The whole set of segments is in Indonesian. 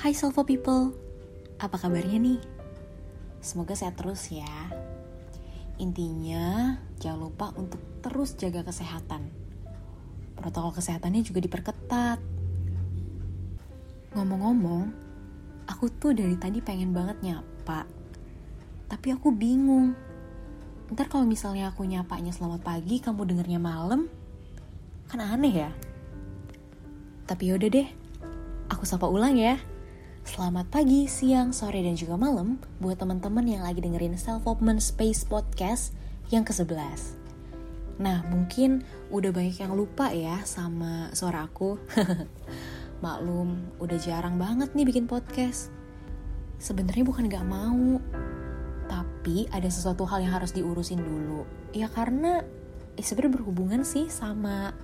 Hai Salvo People, apa kabarnya nih? Semoga sehat terus ya. Intinya, jangan lupa untuk terus jaga kesehatan. Protokol kesehatannya juga diperketat. Ngomong-ngomong, aku tuh dari tadi pengen banget nyapa. Tapi aku bingung. Ntar kalau misalnya aku nyapanya selamat pagi, kamu dengernya malam, kan aneh ya? Tapi yaudah deh, aku sapa ulang ya. Selamat pagi, siang, sore, dan juga malam buat teman-teman yang lagi dengerin Self-Open Space Podcast yang ke-11. Nah, mungkin udah banyak yang lupa ya sama suara aku. Maklum, udah jarang banget nih bikin podcast. Sebenarnya bukan gak mau, tapi ada sesuatu hal yang harus diurusin dulu. Ya karena eh, sebenarnya berhubungan sih sama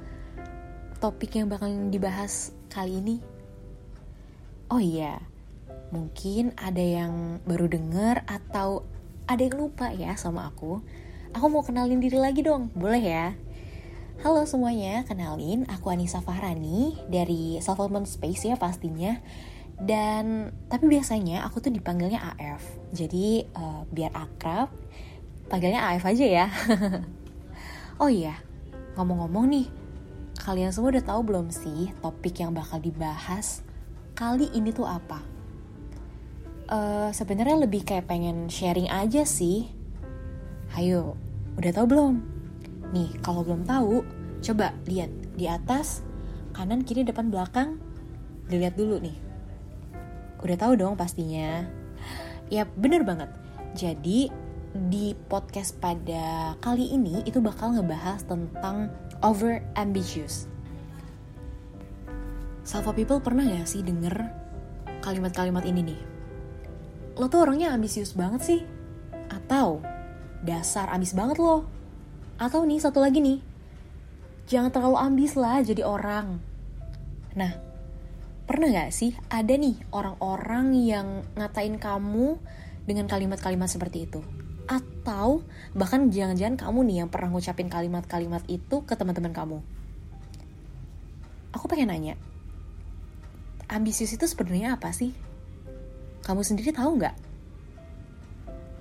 topik yang bakal dibahas kali ini. Oh iya, mungkin ada yang baru denger atau ada yang lupa ya sama aku. Aku mau kenalin diri lagi dong, boleh ya? Halo semuanya, kenalin aku Anissa Fahrani dari Self Space ya pastinya. Dan tapi biasanya aku tuh dipanggilnya AF. Jadi uh, biar akrab, panggilnya AF aja ya. oh iya, ngomong-ngomong nih, kalian semua udah tahu belum sih topik yang bakal dibahas kali ini tuh apa? Uh, Sebenarnya lebih kayak pengen sharing aja sih. Hayo, udah tahu belum? Nih, kalau belum tahu, coba lihat di atas, kanan, kiri, depan, belakang. Dilihat dulu nih. Udah tahu dong pastinya. Ya bener banget. Jadi di podcast pada kali ini itu bakal ngebahas tentang over ambitious. Salva people pernah gak sih denger kalimat-kalimat ini nih? Lo tuh orangnya ambisius banget sih? Atau dasar ambis banget lo? Atau nih satu lagi nih, jangan terlalu ambis lah jadi orang. Nah, pernah gak sih ada nih orang-orang yang ngatain kamu dengan kalimat-kalimat seperti itu? Atau bahkan jangan-jangan kamu nih yang pernah ngucapin kalimat-kalimat itu ke teman-teman kamu. Aku pengen nanya, ambisius itu sebenarnya apa sih? Kamu sendiri tahu nggak?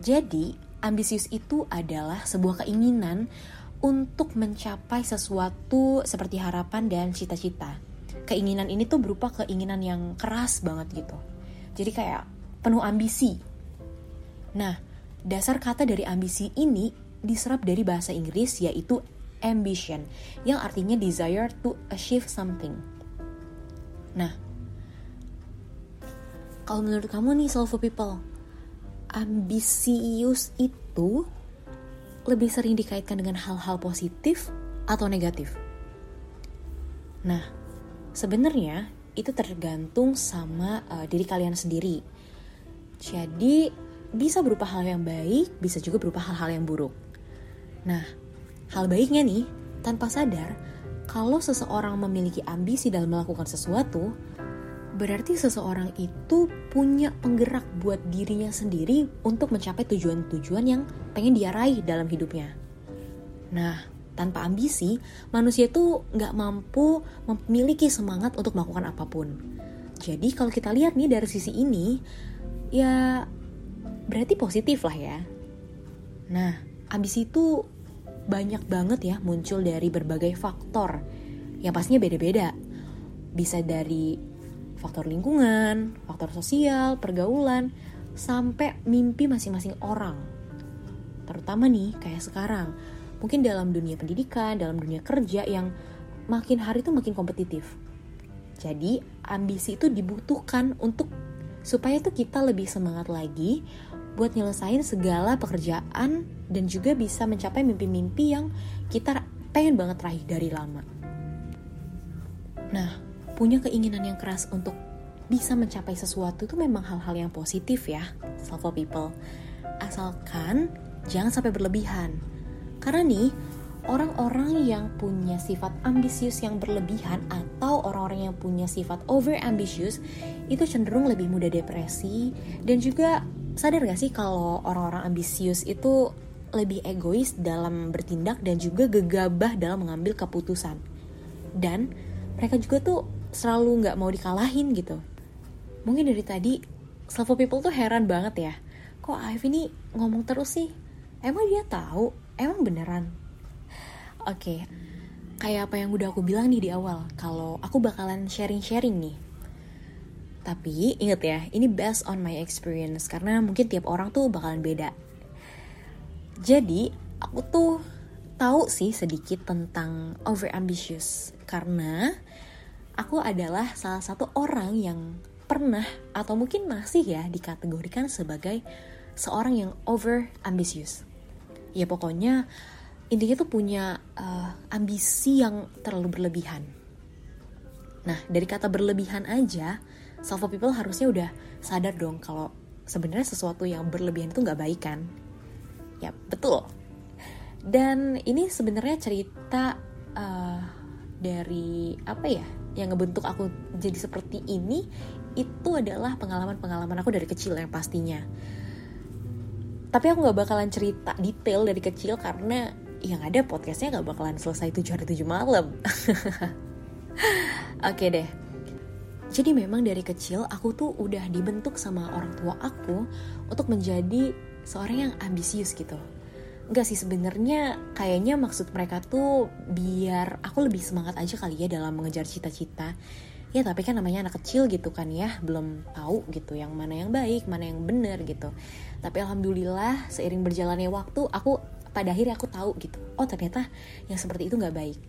Jadi, ambisius itu adalah sebuah keinginan untuk mencapai sesuatu seperti harapan dan cita-cita. Keinginan ini tuh berupa keinginan yang keras banget gitu. Jadi kayak penuh ambisi. Nah, dasar kata dari ambisi ini diserap dari bahasa Inggris yaitu ambition, yang artinya desire to achieve something. Nah, kalau menurut kamu nih Solvo People, ambisius itu lebih sering dikaitkan dengan hal-hal positif atau negatif? Nah, sebenarnya itu tergantung sama uh, diri kalian sendiri. Jadi, bisa berupa hal yang baik, bisa juga berupa hal-hal yang buruk. Nah, hal baiknya nih, tanpa sadar, kalau seseorang memiliki ambisi dalam melakukan sesuatu, berarti seseorang itu punya penggerak buat dirinya sendiri untuk mencapai tujuan-tujuan yang pengen dia raih dalam hidupnya. Nah, tanpa ambisi, manusia itu nggak mampu memiliki semangat untuk melakukan apa pun. Jadi kalau kita lihat nih dari sisi ini, ya berarti positif lah ya. Nah, ambisi itu banyak banget ya muncul dari berbagai faktor yang pastinya beda-beda. Bisa dari faktor lingkungan, faktor sosial, pergaulan, sampai mimpi masing-masing orang. Terutama nih kayak sekarang, mungkin dalam dunia pendidikan, dalam dunia kerja yang makin hari itu makin kompetitif. Jadi ambisi itu dibutuhkan untuk supaya tuh kita lebih semangat lagi buat nyelesain segala pekerjaan dan juga bisa mencapai mimpi-mimpi yang kita pengen banget raih dari lama. Nah, punya keinginan yang keras untuk bisa mencapai sesuatu itu memang hal-hal yang positif ya, self people. Asalkan jangan sampai berlebihan. Karena nih, orang-orang yang punya sifat ambisius yang berlebihan atau orang-orang yang punya sifat over ambitious itu cenderung lebih mudah depresi dan juga sadar gak sih kalau orang-orang ambisius itu lebih egois dalam bertindak dan juga gegabah dalam mengambil keputusan. Dan mereka juga tuh selalu nggak mau dikalahin gitu. mungkin dari tadi self people tuh heran banget ya. Kok Aif ini ngomong terus sih? Emang dia tahu? Emang beneran? Oke okay. kayak apa yang udah aku bilang nih di awal kalau aku bakalan sharing-sharing nih. Tapi inget ya ini based on my experience karena mungkin tiap orang tuh bakalan beda. Jadi aku tuh tahu sih sedikit tentang over ambitious karena aku adalah salah satu orang yang pernah atau mungkin masih ya dikategorikan sebagai seorang yang over ambisius. Ya pokoknya intinya tuh punya uh, ambisi yang terlalu berlebihan. Nah dari kata berlebihan aja, self people harusnya udah sadar dong kalau sebenarnya sesuatu yang berlebihan itu nggak baik kan? Ya betul. Dan ini sebenarnya cerita uh, dari apa ya yang ngebentuk aku jadi seperti ini itu adalah pengalaman-pengalaman aku dari kecil yang pastinya. Tapi aku gak bakalan cerita detail dari kecil karena yang ada podcastnya gak bakalan selesai tujuh hari tujuh malam. Oke deh. Jadi memang dari kecil aku tuh udah dibentuk sama orang tua aku untuk menjadi seorang yang ambisius gitu. Enggak sih sebenarnya kayaknya maksud mereka tuh biar aku lebih semangat aja kali ya dalam mengejar cita-cita. Ya tapi kan namanya anak kecil gitu kan ya belum tahu gitu yang mana yang baik mana yang benar gitu. Tapi alhamdulillah seiring berjalannya waktu aku pada akhirnya aku tahu gitu oh ternyata yang seperti itu nggak baik.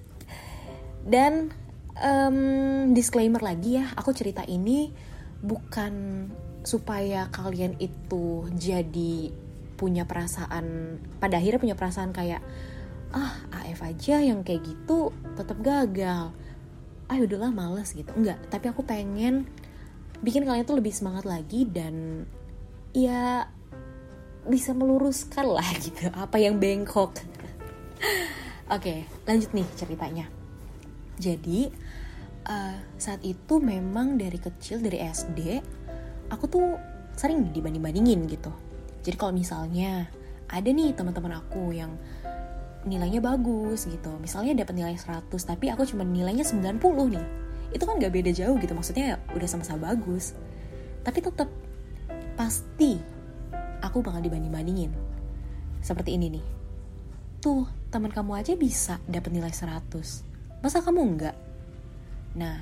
Dan um, disclaimer lagi ya aku cerita ini bukan supaya kalian itu jadi punya perasaan pada akhirnya punya perasaan kayak ah AF aja yang kayak gitu tetap gagal. Ah udahlah males gitu. Enggak tapi aku pengen bikin kalian tuh lebih semangat lagi dan ya bisa meluruskan lah gitu. Apa yang bengkok. Oke lanjut nih ceritanya. Jadi uh, saat itu memang dari kecil dari SD aku tuh sering dibanding bandingin gitu jadi kalau misalnya ada nih teman-teman aku yang nilainya bagus gitu misalnya dapat nilai 100 tapi aku cuma nilainya 90 nih itu kan gak beda jauh gitu maksudnya udah sama-sama bagus. Tapi tetap pasti aku bakal dibanding-bandingin. Seperti ini nih. Tuh teman kamu aja bisa dapat nilai 100 masa kamu enggak nah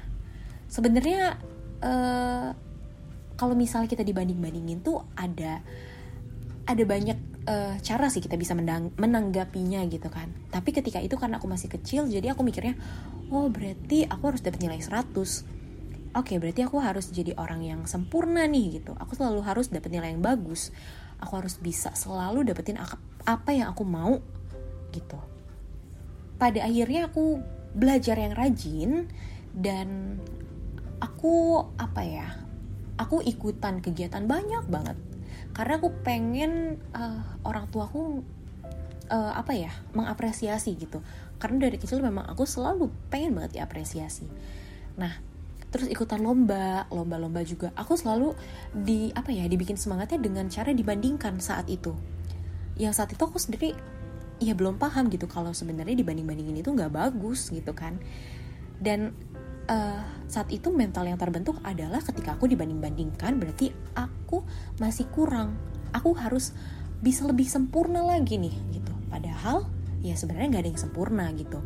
sebenarnya uh, kalau misalnya kita dibanding-bandingin tuh ada ada banyak uh, cara sih kita bisa menang menanggapinya gitu kan. Tapi ketika itu karena aku masih kecil jadi aku mikirnya oh berarti aku harus dapat nilai 100 oke okay, berarti aku harus jadi orang yang sempurna nih gitu. Aku selalu harus dapat nilai yang bagus. Aku harus bisa selalu dapetin apa yang aku mau gitu. Pada akhirnya aku belajar yang rajin dan aku apa ya aku ikutan kegiatan banyak banget karena aku pengen uh, orang tuaku uh, apa ya mengapresiasi gitu. Karena dari kecil memang aku selalu pengen banget diapresiasi. Nah terus ikutan lomba lomba-lomba juga. Aku selalu di apa ya dibikin semangatnya dengan cara dibandingkan saat itu. Yang saat itu aku sendiri ya belum paham gitu kalau sebenarnya dibanding-bandingin itu nggak bagus gitu kan. Dan uh, saat itu mental yang terbentuk adalah ketika aku dibanding-bandingkan berarti aku masih kurang. Aku harus bisa lebih sempurna lagi nih gitu. Padahal ya sebenarnya nggak ada yang sempurna gitu.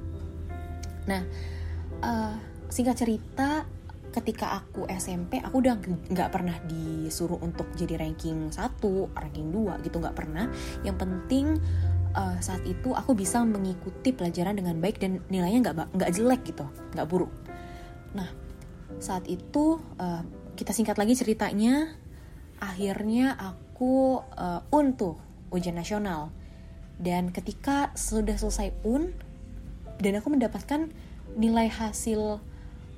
Nah uh, singkat cerita ketika aku SMP aku udah nggak pernah disuruh untuk jadi ranking 1, ranking 2 gitu. Nggak pernah. Yang penting uh, saat itu aku bisa mengikuti pelajaran dengan baik dan nilainya nggak nggak jelek gitu. Nggak buruk Nah, saat itu uh, kita singkat lagi ceritanya, akhirnya aku uh, un tuh ujian nasional. Dan ketika sudah selesai un, dan aku mendapatkan nilai hasil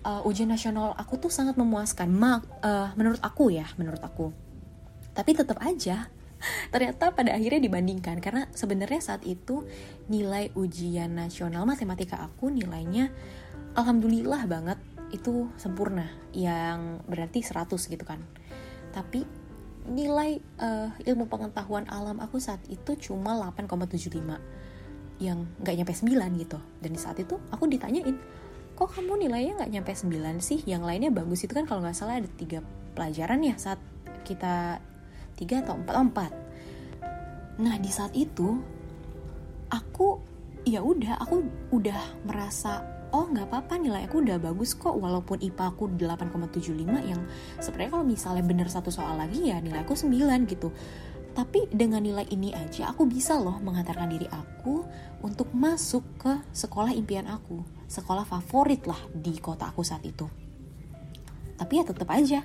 uh, ujian nasional aku tuh sangat memuaskan. Mak, uh, menurut aku ya, menurut aku. Tapi tetap aja ternyata pada akhirnya dibandingkan karena sebenarnya saat itu nilai ujian nasional matematika aku nilainya alhamdulillah banget itu sempurna yang berarti 100 gitu kan. Tapi nilai uh, ilmu pengetahuan alam aku saat itu cuma 8,75 yang nggak nyampe 9 gitu. Dan di saat itu aku ditanyain kok kamu nilainya nggak nyampe 9 sih? Yang lainnya bagus. Itu kan kalau nggak salah ada tiga pelajaran ya saat kita tiga atau empat empat. Nah di saat itu aku ya udah aku udah merasa oh nggak apa-apa nilai aku udah bagus kok walaupun IPA aku 8,75 yang sebenarnya kalau misalnya bener satu soal lagi ya nilai aku 9 gitu. Tapi dengan nilai ini aja aku bisa loh menghantarkan diri aku untuk masuk ke sekolah impian aku sekolah favorit lah di kota aku saat itu. Tapi ya tetap aja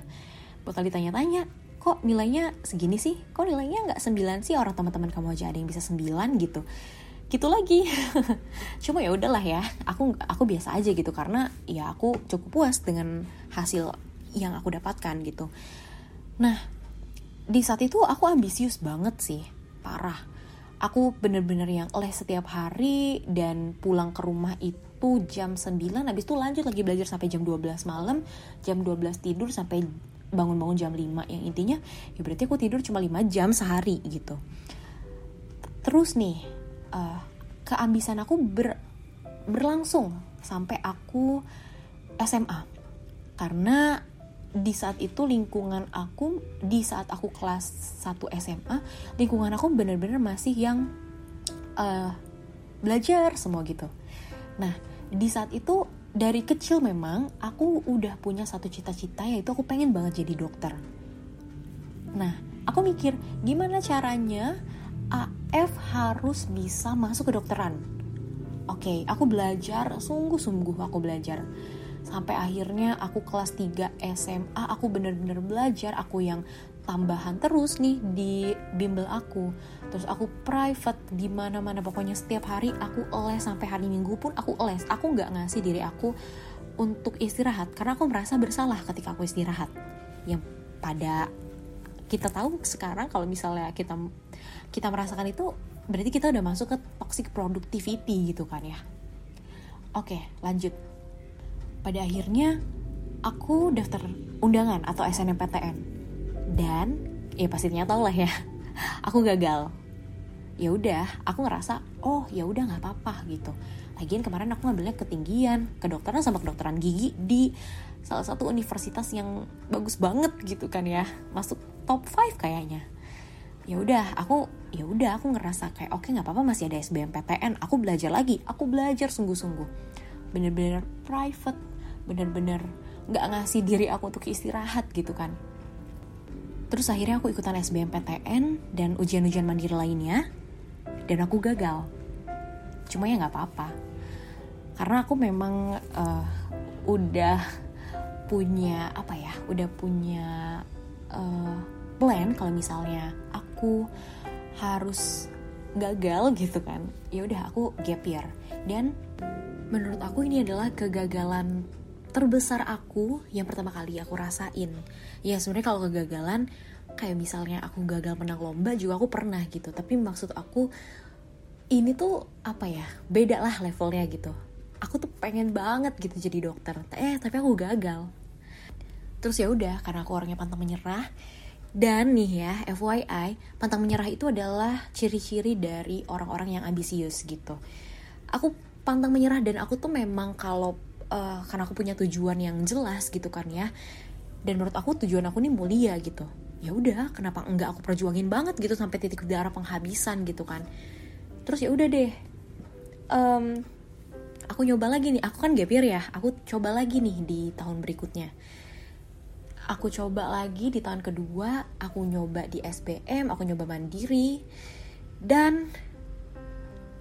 bakal ditanya-tanya kok nilainya segini sih? Kok nilainya nggak 9 sih? Orang teman-teman kamu aja ada yang bisa 9 gitu gitu lagi. Cuma ya udahlah ya aku aku biasa aja gitu karena ya aku cukup puas dengan hasil yang aku dapatkan gitu. Nah di saat itu aku ambisius banget sih parah. Aku bener-bener yang les setiap hari dan pulang ke rumah itu jam 9 habis itu lanjut lagi belajar sampai jam 12 malam jam 12 tidur sampai bangun-bangun jam 5 yang intinya ya berarti aku tidur cuma 5 jam sehari gitu. Terus nih uh, keambisan aku ber, berlangsung sampai aku SMA karena di saat itu lingkungan aku di saat aku kelas 1 SMA lingkungan aku bener-bener masih yang uh, belajar semua gitu. Nah di saat itu dari kecil memang aku udah punya satu cita-cita yaitu aku pengen banget jadi dokter. Nah aku mikir gimana caranya AF harus bisa masuk ke dokteran. Oke, okay, aku belajar, sungguh-sungguh aku belajar. Sampai akhirnya aku kelas 3 SMA, aku bener-bener belajar, aku yang tambahan terus nih di bimbel aku. Terus aku private di mana-mana pokoknya setiap hari aku les sampai hari Minggu pun aku les. Aku nggak ngasih diri aku untuk istirahat karena aku merasa bersalah ketika aku istirahat. Yang pada kita tahu sekarang kalau misalnya kita kita merasakan itu berarti kita udah masuk ke toxic productivity gitu kan ya. Oke lanjut. Pada akhirnya aku daftar undangan atau SNMPTN dan ya pastinya tau lah ya aku gagal. Ya udah aku ngerasa oh ya udah nggak apa-apa gitu. Lagian kemarin aku ngambilnya ketinggian kedokteran sama kedokteran gigi di salah satu universitas yang bagus banget gitu kan ya. Masuk top 5 kayaknya ya udah aku ya udah aku ngerasa kayak oke okay, nggak apa-apa masih ada SBMPTN aku belajar lagi aku belajar sungguh-sungguh. Bener-bener private bener-bener nggak ngasih diri aku untuk istirahat gitu kan. Terus akhirnya aku ikutan SBMPTN dan ujian-ujian mandiri lainnya dan aku gagal. Cuma ya nggak apa-apa. Karena aku memang uh, udah punya apa ya udah punya uh, plan kalau misalnya harus gagal gitu kan. Ya udah aku gap year. Dan menurut aku ini adalah kegagalan terbesar aku yang pertama kali aku rasain. Ya sebenarnya kalau kegagalan kayak misalnya aku gagal menang lomba juga aku pernah gitu. Tapi maksud aku ini tuh apa ya beda lah levelnya gitu. Aku tuh pengen banget gitu jadi dokter. Eh tapi aku gagal. Terus ya udah karena aku orangnya pantang menyerah dan nih ya, FYI, pantang menyerah itu adalah ciri-ciri dari orang-orang yang ambisius gitu. Aku pantang menyerah dan aku tuh memang kalau uh, karena aku punya tujuan yang jelas gitu kan ya. Dan menurut aku tujuan aku nih mulia gitu. Ya udah, kenapa enggak aku perjuangin banget gitu sampai titik darah penghabisan gitu kan. Terus ya udah deh. Um, aku nyoba lagi nih, aku kan gap year ya. Aku coba lagi nih di tahun berikutnya aku coba lagi di tahun kedua aku nyoba di SPM aku nyoba mandiri dan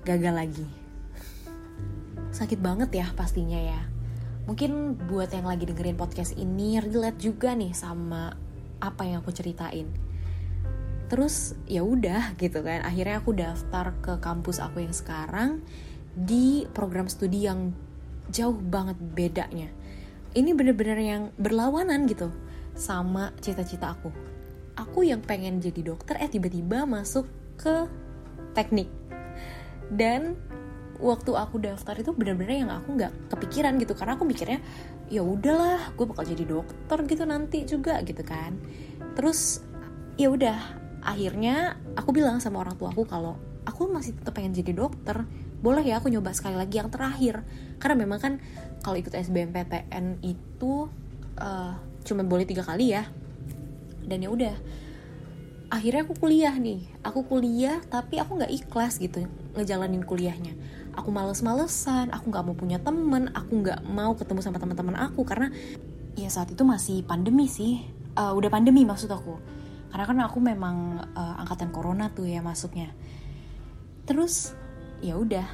gagal lagi. Sakit banget ya pastinya ya. Mungkin buat yang lagi dengerin podcast ini relate juga nih sama apa yang aku ceritain. Terus ya udah gitu kan akhirnya aku daftar ke kampus aku yang sekarang di program studi yang jauh banget bedanya. Ini bener-bener yang berlawanan gitu sama cita-cita aku. Aku yang pengen jadi dokter eh tiba-tiba masuk ke teknik. Dan waktu aku daftar itu bener-bener yang aku nggak kepikiran gitu karena aku mikirnya ya udahlah gue bakal jadi dokter gitu nanti juga gitu kan terus ya udah akhirnya aku bilang sama orang tua aku kalau aku masih tetap pengen jadi dokter boleh ya aku nyoba sekali lagi yang terakhir karena memang kan kalau ikut SBMPTN itu uh, cuma boleh tiga kali ya. Dan ya udah. Akhirnya aku kuliah nih. Aku kuliah tapi aku nggak ikhlas gitu ngejalanin kuliahnya. Aku males-malesan aku nggak mau punya temen aku nggak mau ketemu sama teman-teman aku karena ya saat itu masih pandemi sih. Uh, udah pandemi maksud aku. Karena kan aku memang uh, angkatan corona tuh ya masuknya. Terus ya udah.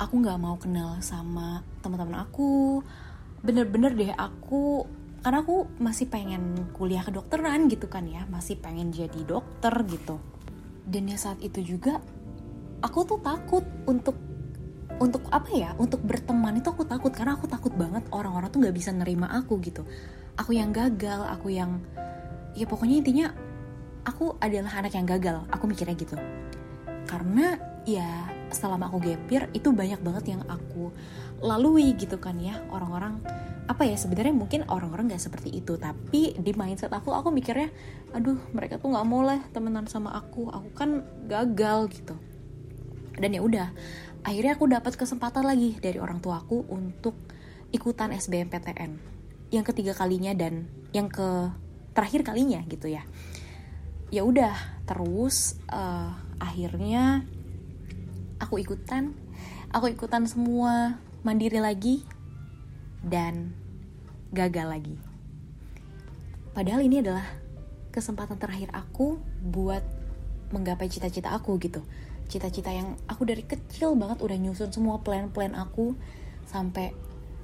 Aku nggak mau kenal sama teman-teman aku. Bener-bener deh aku karena aku masih pengen kuliah kedokteran gitu kan ya. Masih pengen jadi dokter gitu. Dan ya saat itu juga aku tuh takut untuk untuk apa ya? Untuk berteman itu aku takut. Karena aku takut banget orang-orang tuh nggak bisa nerima aku gitu. Aku yang gagal aku yang ya pokoknya intinya aku adalah anak yang gagal. Aku mikirnya gitu. Karena ya selama aku gapir itu banyak banget yang aku lalui gitu kan ya. Orang-orang apa ya sebenarnya mungkin orang-orang nggak seperti itu tapi di mindset aku aku mikirnya aduh mereka tuh nggak mau lah temenan sama aku aku kan gagal gitu. Dan ya udah akhirnya aku dapat kesempatan lagi dari orang tua aku untuk ikutan SBMPTN yang ketiga kalinya dan yang ke terakhir kalinya gitu ya. Ya udah terus uh, akhirnya aku ikutan aku ikutan semua mandiri lagi dan gagal lagi. Padahal ini adalah kesempatan terakhir aku buat menggapai cita-cita aku gitu. Cita-cita yang aku dari kecil banget udah nyusun semua plan-plan aku sampai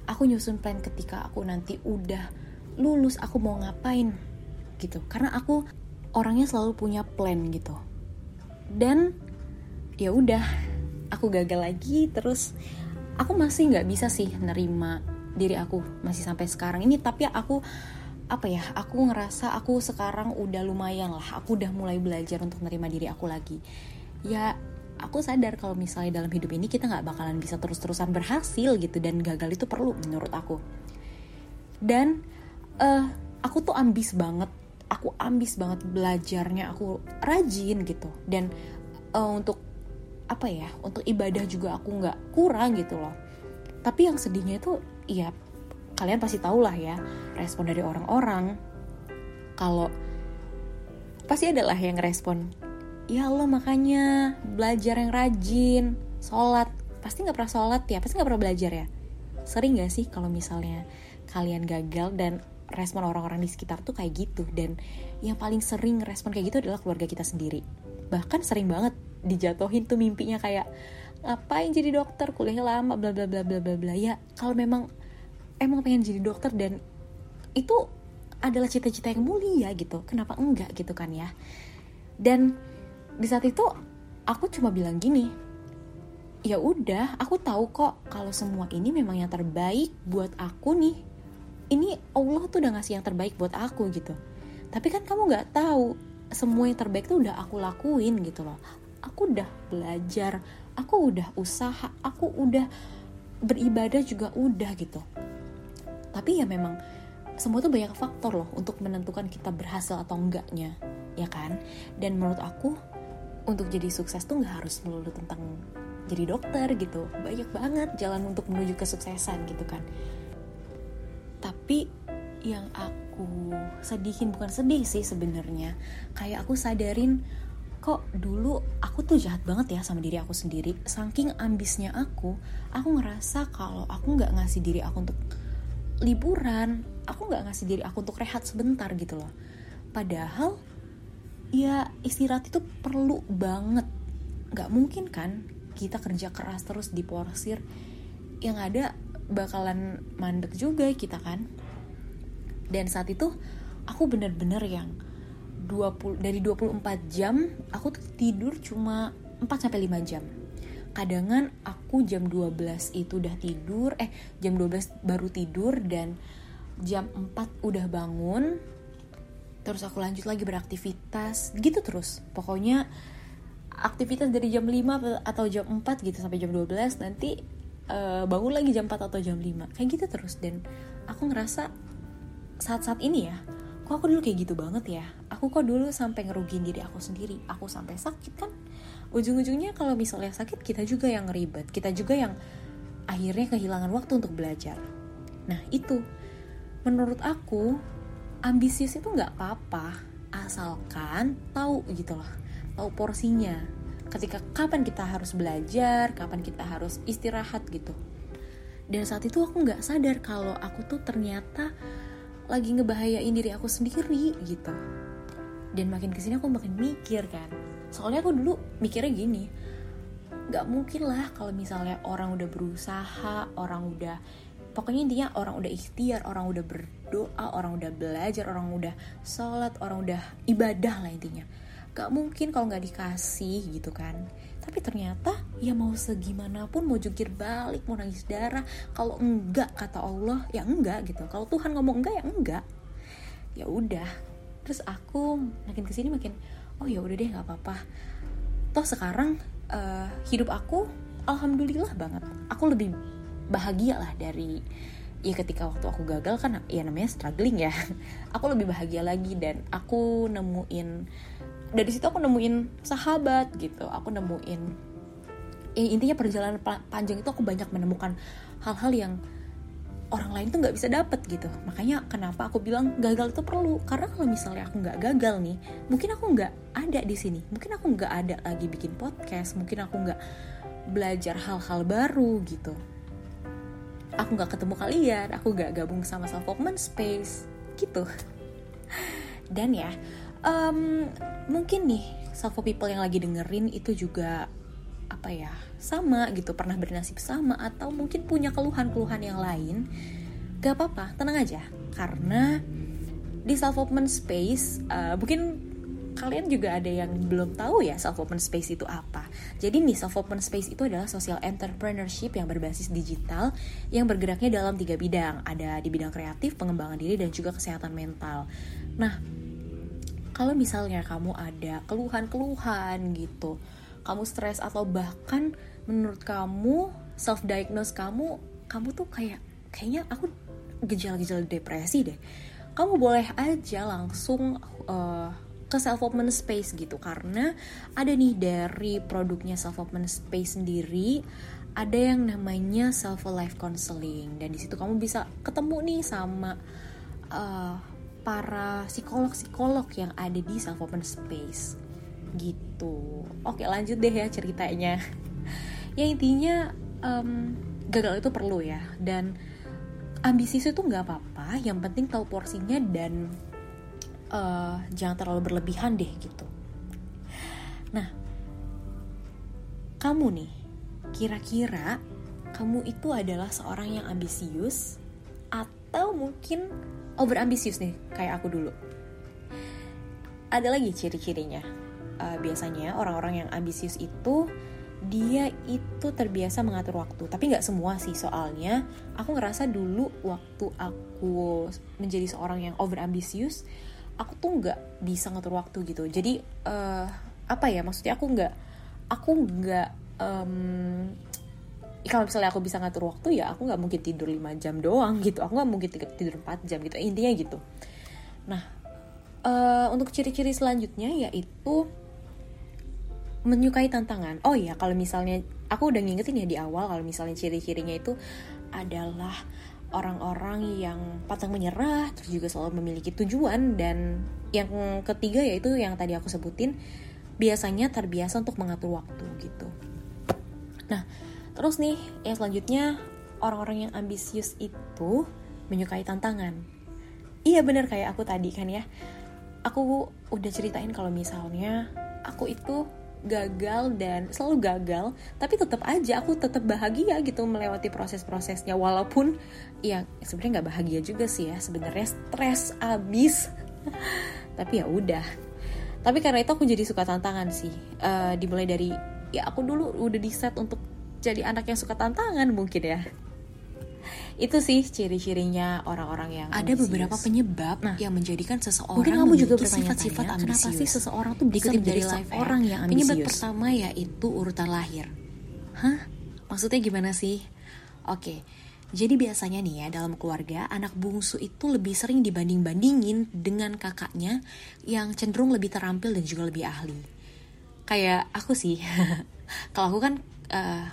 aku nyusun plan ketika aku nanti udah lulus aku mau ngapain gitu. Karena aku orangnya selalu punya plan gitu. Dan ya udah, aku gagal lagi terus aku masih nggak bisa sih nerima diri aku masih sampai sekarang ini tapi aku apa ya aku ngerasa aku sekarang udah lumayan lah. Aku udah mulai belajar untuk menerima diri aku lagi. Ya aku sadar kalau misalnya dalam hidup ini kita nggak bakalan bisa terus-terusan berhasil gitu dan gagal itu perlu menurut aku. Dan uh, aku tuh ambis banget. Aku ambis banget belajarnya. Aku rajin gitu. Dan uh, untuk apa ya untuk ibadah juga aku nggak kurang gitu loh. Tapi yang sedihnya itu ya kalian pasti tahu lah ya respon dari orang-orang. Kalau pasti adalah yang respon ya Allah makanya belajar yang rajin sholat. Pasti nggak pernah sholat ya pasti nggak pernah belajar ya. Sering nggak sih kalau misalnya kalian gagal dan respon orang-orang di sekitar tuh kayak gitu? Dan yang paling sering respon kayak gitu adalah keluarga kita sendiri. Bahkan sering banget dijatuhin tuh mimpinya kayak ngapain jadi dokter? Kuliah lama bla bla bla bla bla bla. Ya kalau memang emang pengen jadi dokter dan itu adalah cita-cita yang mulia gitu. Kenapa enggak gitu kan ya? Dan di saat itu aku cuma bilang gini ya udah aku tahu kok kalau semua ini memang yang terbaik buat aku nih. Ini Allah tuh udah ngasih yang terbaik buat aku gitu. Tapi kan kamu nggak tahu semua yang terbaik tuh udah aku lakuin gitu loh. Aku udah belajar aku udah usaha aku udah beribadah juga udah gitu. Tapi ya memang semua itu banyak faktor loh untuk menentukan kita berhasil atau enggaknya ya kan? Dan menurut aku untuk jadi sukses tuh nggak harus melulu tentang jadi dokter gitu. Banyak banget jalan untuk menuju kesuksesan gitu kan. Tapi yang aku sedihin bukan sedih sih sebenarnya. Kayak aku sadarin kok dulu aku tuh jahat banget ya sama diri aku sendiri. Saking ambisnya aku aku ngerasa kalau aku nggak ngasih diri aku untuk liburan aku nggak ngasih diri aku untuk rehat sebentar gitu loh. Padahal ya istirahat itu perlu banget. Nggak mungkin kan kita kerja keras terus diporsir. Yang ada bakalan mandek juga kita kan. Dan saat itu aku bener-bener yang 20 dari 24 jam aku tuh tidur cuma 4 sampai 5 jam. Kadangan aku jam 12 itu udah tidur, eh jam 12 baru tidur dan jam 4 udah bangun. Terus aku lanjut lagi beraktivitas, gitu terus. Pokoknya aktivitas dari jam 5 atau jam 4 gitu sampai jam 12 nanti uh, bangun lagi jam 4 atau jam 5. Kayak gitu terus dan aku ngerasa saat-saat ini ya kok aku dulu kayak gitu banget ya? Aku kok dulu sampai ngerugiin diri aku sendiri? Aku sampai sakit kan? Ujung-ujungnya kalau misalnya sakit kita juga yang ribet. Kita juga yang akhirnya kehilangan waktu untuk belajar. Nah itu. Menurut aku ambisius itu nggak apa-apa asalkan tahu gitu loh. Tahu porsinya. Ketika kapan kita harus belajar kapan kita harus istirahat gitu. Dan saat itu aku nggak sadar kalau aku tuh ternyata lagi ngebahayain diri aku sendiri gitu. Dan makin ke sini aku makin mikir kan. Soalnya aku dulu mikirnya gini nggak mungkin lah kalau misalnya orang udah berusaha orang udah pokoknya intinya orang udah ikhtiar orang udah berdoa orang udah belajar orang udah sholat orang udah ibadah lah intinya gak mungkin kalau nggak dikasih gitu kan. Tapi ternyata ya mau segimanapun mau jungkir balik mau nangis darah kalau enggak kata Allah ya enggak gitu. Kalau Tuhan ngomong enggak ya enggak. Ya udah. Terus aku makin ke sini makin oh ya udah deh nggak apa-apa. Toh sekarang uh, hidup aku alhamdulillah banget. Aku lebih bahagia lah dari ya ketika waktu aku gagal kan ya namanya struggling ya. Aku lebih bahagia lagi dan aku nemuin dari situ aku nemuin sahabat gitu. Aku nemuin ya, intinya perjalanan panjang itu aku banyak menemukan hal-hal yang orang lain tuh nggak bisa dapet gitu. Makanya kenapa aku bilang gagal itu perlu? Karena kalau misalnya aku nggak gagal nih mungkin aku nggak ada di sini. Mungkin aku nggak ada lagi bikin podcast. Mungkin aku nggak belajar hal-hal baru gitu. Aku nggak ketemu kalian. Aku nggak gabung sama self space. Gitu. Dan ya um, mungkin nih self people yang lagi dengerin itu juga apa ya sama gitu pernah bernasib sama atau mungkin punya keluhan-keluhan yang lain gak apa-apa tenang aja karena di self open space uh, mungkin kalian juga ada yang belum tahu ya self open space itu apa. Jadi nih self open space itu adalah social entrepreneurship yang berbasis digital yang bergeraknya dalam tiga bidang. Ada di bidang kreatif, pengembangan diri dan juga kesehatan mental. Nah, kalau misalnya kamu ada keluhan-keluhan gitu, kamu stres atau bahkan menurut kamu self diagnose kamu kamu tuh kayak kayaknya aku gejala-gejala depresi deh. Kamu boleh aja langsung uh, ke self open space gitu. Karena ada nih dari produknya self open space sendiri ada yang namanya self life counseling. Dan di situ kamu bisa ketemu nih sama uh, para psikolog psikolog yang ada di self open space. Gitu. Oke lanjut deh ya ceritanya. Ya intinya um, gagal itu perlu ya. Dan ambisi itu nggak apa-apa. Yang penting tahu porsinya dan uh, jangan terlalu berlebihan deh gitu. Nah kamu nih kira-kira kamu itu adalah seorang yang ambisius atau mungkin over ambisius nih kayak aku dulu. Ada lagi ciri-cirinya. Uh, biasanya orang-orang yang ambisius itu dia itu terbiasa mengatur waktu. Tapi nggak semua sih soalnya aku ngerasa dulu waktu aku menjadi seorang yang over ambisius aku tuh nggak bisa ngatur waktu gitu. Jadi uh, apa ya maksudnya aku nggak aku nggak um, kalau misalnya aku bisa ngatur waktu ya aku nggak mungkin tidur 5 jam doang gitu aku nggak mungkin tidur 4 jam gitu intinya gitu nah uh, untuk ciri-ciri selanjutnya yaitu menyukai tantangan. Oh iya, kalau misalnya aku udah ngingetin ya di awal kalau misalnya ciri-cirinya itu adalah orang-orang yang pantang menyerah, terus juga selalu memiliki tujuan dan yang ketiga yaitu yang tadi aku sebutin biasanya terbiasa untuk mengatur waktu gitu. Nah, terus nih yang selanjutnya orang-orang yang ambisius itu menyukai tantangan. Iya bener kayak aku tadi kan ya. Aku udah ceritain kalau misalnya aku itu gagal dan selalu gagal tapi tetap aja aku tetap bahagia gitu melewati proses-prosesnya. Walaupun ya sebenarnya nggak bahagia juga sih ya. Sebenarnya stres abis. Tapi ya udah. Tapi karena itu aku jadi suka tantangan sih. Uh, dimulai dari ya aku dulu udah di set untuk jadi anak yang suka tantangan mungkin ya itu sih ciri-cirinya orang-orang yang ada ambisius. beberapa penyebab nah, yang menjadikan seseorang mungkin kamu juga sifat-sifat ambisius. Kenapa sih seseorang tuh bisa menjadi life orang yang ambisius? Penyebab pertama yaitu urutan lahir. Hah? Maksudnya gimana sih? Oke. Jadi biasanya nih ya dalam keluarga anak bungsu itu lebih sering dibanding-bandingin dengan kakaknya yang cenderung lebih terampil dan juga lebih ahli. Kayak aku sih, kalau aku kan uh,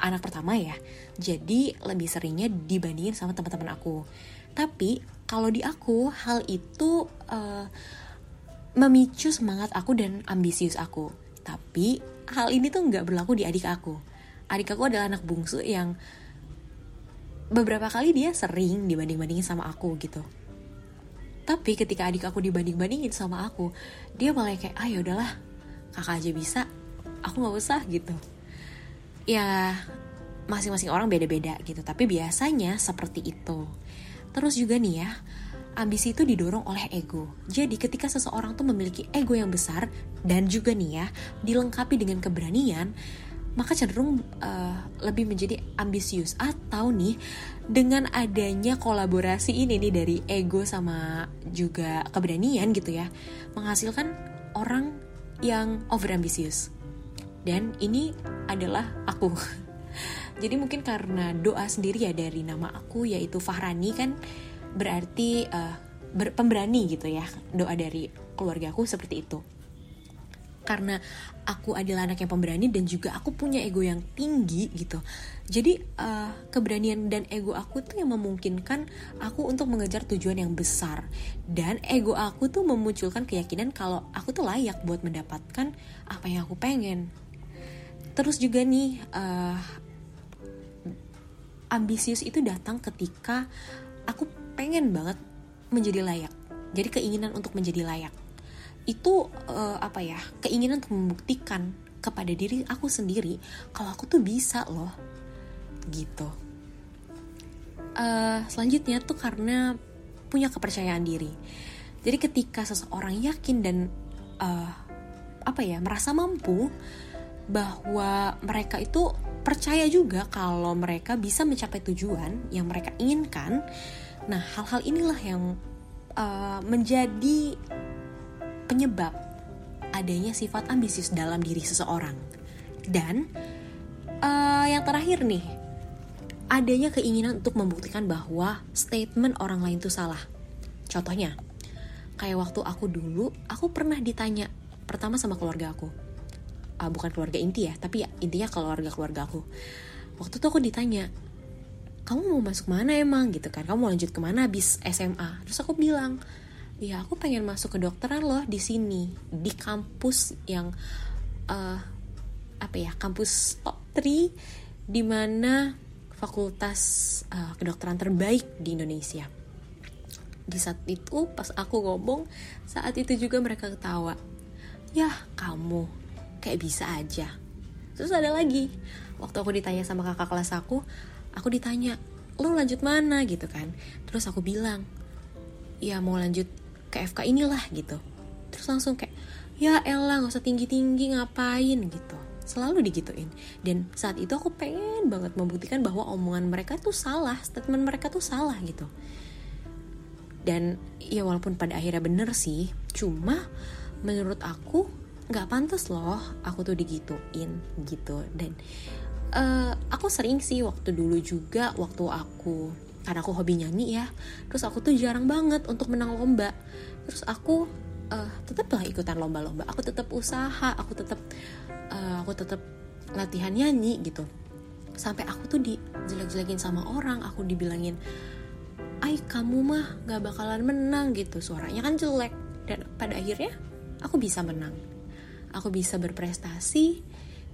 anak pertama ya. Jadi lebih seringnya dibandingin sama teman-teman aku. Tapi kalau di aku hal itu uh, memicu semangat aku dan ambisius aku. Tapi hal ini tuh nggak berlaku di adik aku. Adik aku adalah anak bungsu yang beberapa kali dia sering dibanding-bandingin sama aku gitu. Tapi ketika adik aku dibanding-bandingin sama aku dia malah kayak ah ya udahlah. Kakak aja bisa. Aku nggak usah gitu ya masing-masing orang beda-beda gitu. Tapi biasanya seperti itu. Terus juga nih ya ambisi itu didorong oleh ego. Jadi ketika seseorang tuh memiliki ego yang besar dan juga nih ya dilengkapi dengan keberanian, maka cenderung uh, lebih menjadi ambisius. Atau nih dengan adanya kolaborasi ini nih dari ego sama juga keberanian gitu ya menghasilkan orang yang over ambisius dan ini adalah aku. Jadi mungkin karena doa sendiri ya dari nama aku yaitu Fahrani kan berarti uh, ber pemberani gitu ya doa dari keluarga aku seperti itu. Karena aku adalah anak yang pemberani dan juga aku punya ego yang tinggi gitu. Jadi uh, keberanian dan ego aku tuh yang memungkinkan aku untuk mengejar tujuan yang besar. Dan ego aku tuh memunculkan keyakinan kalau aku tuh layak buat mendapatkan apa yang aku pengen terus juga nih uh, ambisius itu datang ketika aku pengen banget menjadi layak. Jadi keinginan untuk menjadi layak. Itu uh, apa ya keinginan untuk membuktikan kepada diri aku sendiri kalau aku tuh bisa loh. Gitu. Uh, selanjutnya tuh karena punya kepercayaan diri. Jadi ketika seseorang yakin dan uh, apa ya merasa mampu bahwa mereka itu percaya juga kalau mereka bisa mencapai tujuan yang mereka inginkan nah hal-hal inilah yang uh, menjadi penyebab adanya sifat ambisius dalam diri seseorang. Dan uh, yang terakhir nih, adanya keinginan untuk membuktikan bahwa statement orang lain itu salah. Contohnya, kayak waktu aku dulu, aku pernah ditanya pertama sama keluarga aku. Uh, bukan keluarga inti ya, tapi ya intinya keluarga-keluarga aku. Waktu itu aku ditanya, kamu mau masuk mana emang gitu kan? Kamu mau lanjut ke mana habis SMA? Terus aku bilang, ya aku pengen masuk ke dokteran loh di sini di kampus yang uh, apa ya kampus top 3 di mana fakultas uh, kedokteran terbaik di Indonesia di saat itu pas aku ngomong saat itu juga mereka ketawa ya kamu kayak bisa aja. Terus ada lagi waktu aku ditanya sama kakak kelas aku aku ditanya lo lanjut mana? gitu kan. Terus aku bilang ya mau lanjut ke FK inilah gitu. Terus langsung kayak ya elah gak usah tinggi-tinggi ngapain? gitu. Selalu digituin. Dan saat itu aku pengen banget membuktikan bahwa omongan mereka tuh salah statement mereka tuh salah gitu. Dan ya walaupun pada akhirnya bener sih cuma menurut aku nggak pantas loh aku tuh digituin gitu. Dan uh, aku sering sih waktu dulu juga waktu aku karena aku hobi nyanyi ya terus aku tuh jarang banget untuk menang lomba. Terus aku uh, tetaplah ikutan lomba-lomba. Aku tetap usaha aku tetap uh, aku tetap latihan nyanyi gitu. Sampai aku tuh dijelek-jelekin sama orang aku dibilangin ay kamu mah gak bakalan menang gitu. Suaranya kan jelek. Dan pada akhirnya aku bisa menang aku bisa berprestasi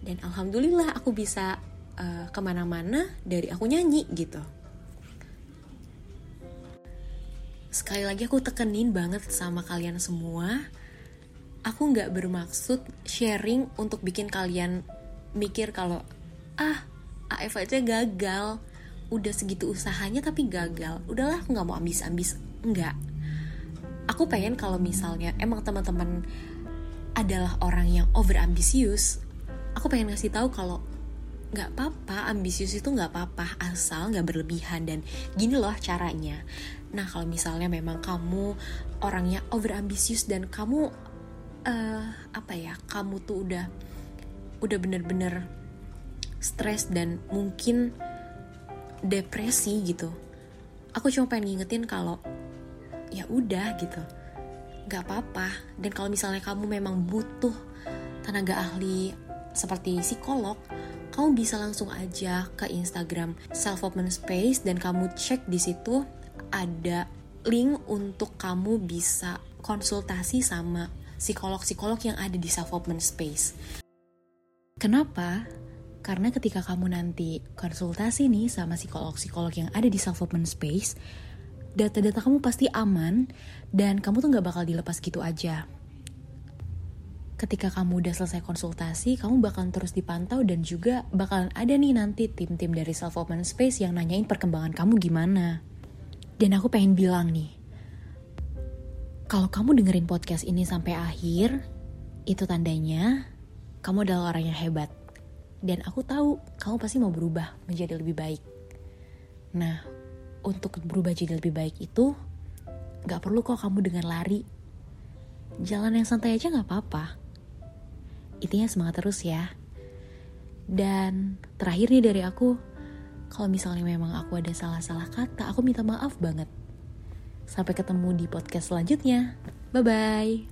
dan alhamdulillah aku bisa uh, ke mana-mana dari aku nyanyi gitu. Sekali lagi aku tekenin banget sama kalian semua. Aku nggak bermaksud sharing untuk bikin kalian mikir kalau ah AF aja gagal. Udah segitu usahanya tapi gagal. Udahlah aku nggak mau ambis-ambis. Enggak aku pengen kalau misalnya emang teman-teman adalah orang yang over ambisius aku pengen ngasih tahu kalau nggak apa-apa ambisius itu nggak apa-apa asal nggak berlebihan. Dan gini loh caranya. Nah kalau misalnya memang kamu orangnya over ambisius dan kamu uh, apa ya kamu tuh udah udah bener-bener stres dan mungkin depresi gitu aku cuma pengen ngingetin kalau ya udah gitu nggak apa-apa dan kalau misalnya kamu memang butuh tenaga ahli seperti psikolog kamu bisa langsung aja ke Instagram Self Open Space dan kamu cek di situ ada link untuk kamu bisa konsultasi sama psikolog-psikolog yang ada di self open space. Kenapa? Karena ketika kamu nanti konsultasi nih sama psikolog-psikolog yang ada di self open space, data-data kamu pasti aman dan kamu tuh nggak bakal dilepas gitu aja. Ketika kamu udah selesai konsultasi, kamu bakal terus dipantau dan juga bakalan ada nih nanti tim-tim dari self open space yang nanyain perkembangan kamu gimana. Dan aku pengen bilang nih, kalau kamu dengerin podcast ini sampai akhir, itu tandanya kamu adalah orang yang hebat. Dan aku tahu kamu pasti mau berubah menjadi lebih baik. Nah, untuk berubah jadi lebih baik itu, gak perlu kok kamu dengan lari. Jalan yang santai aja gak apa-apa. Intinya semangat terus ya. Dan terakhir nih dari aku, kalau misalnya memang aku ada salah-salah kata, aku minta maaf banget. Sampai ketemu di podcast selanjutnya. Bye-bye.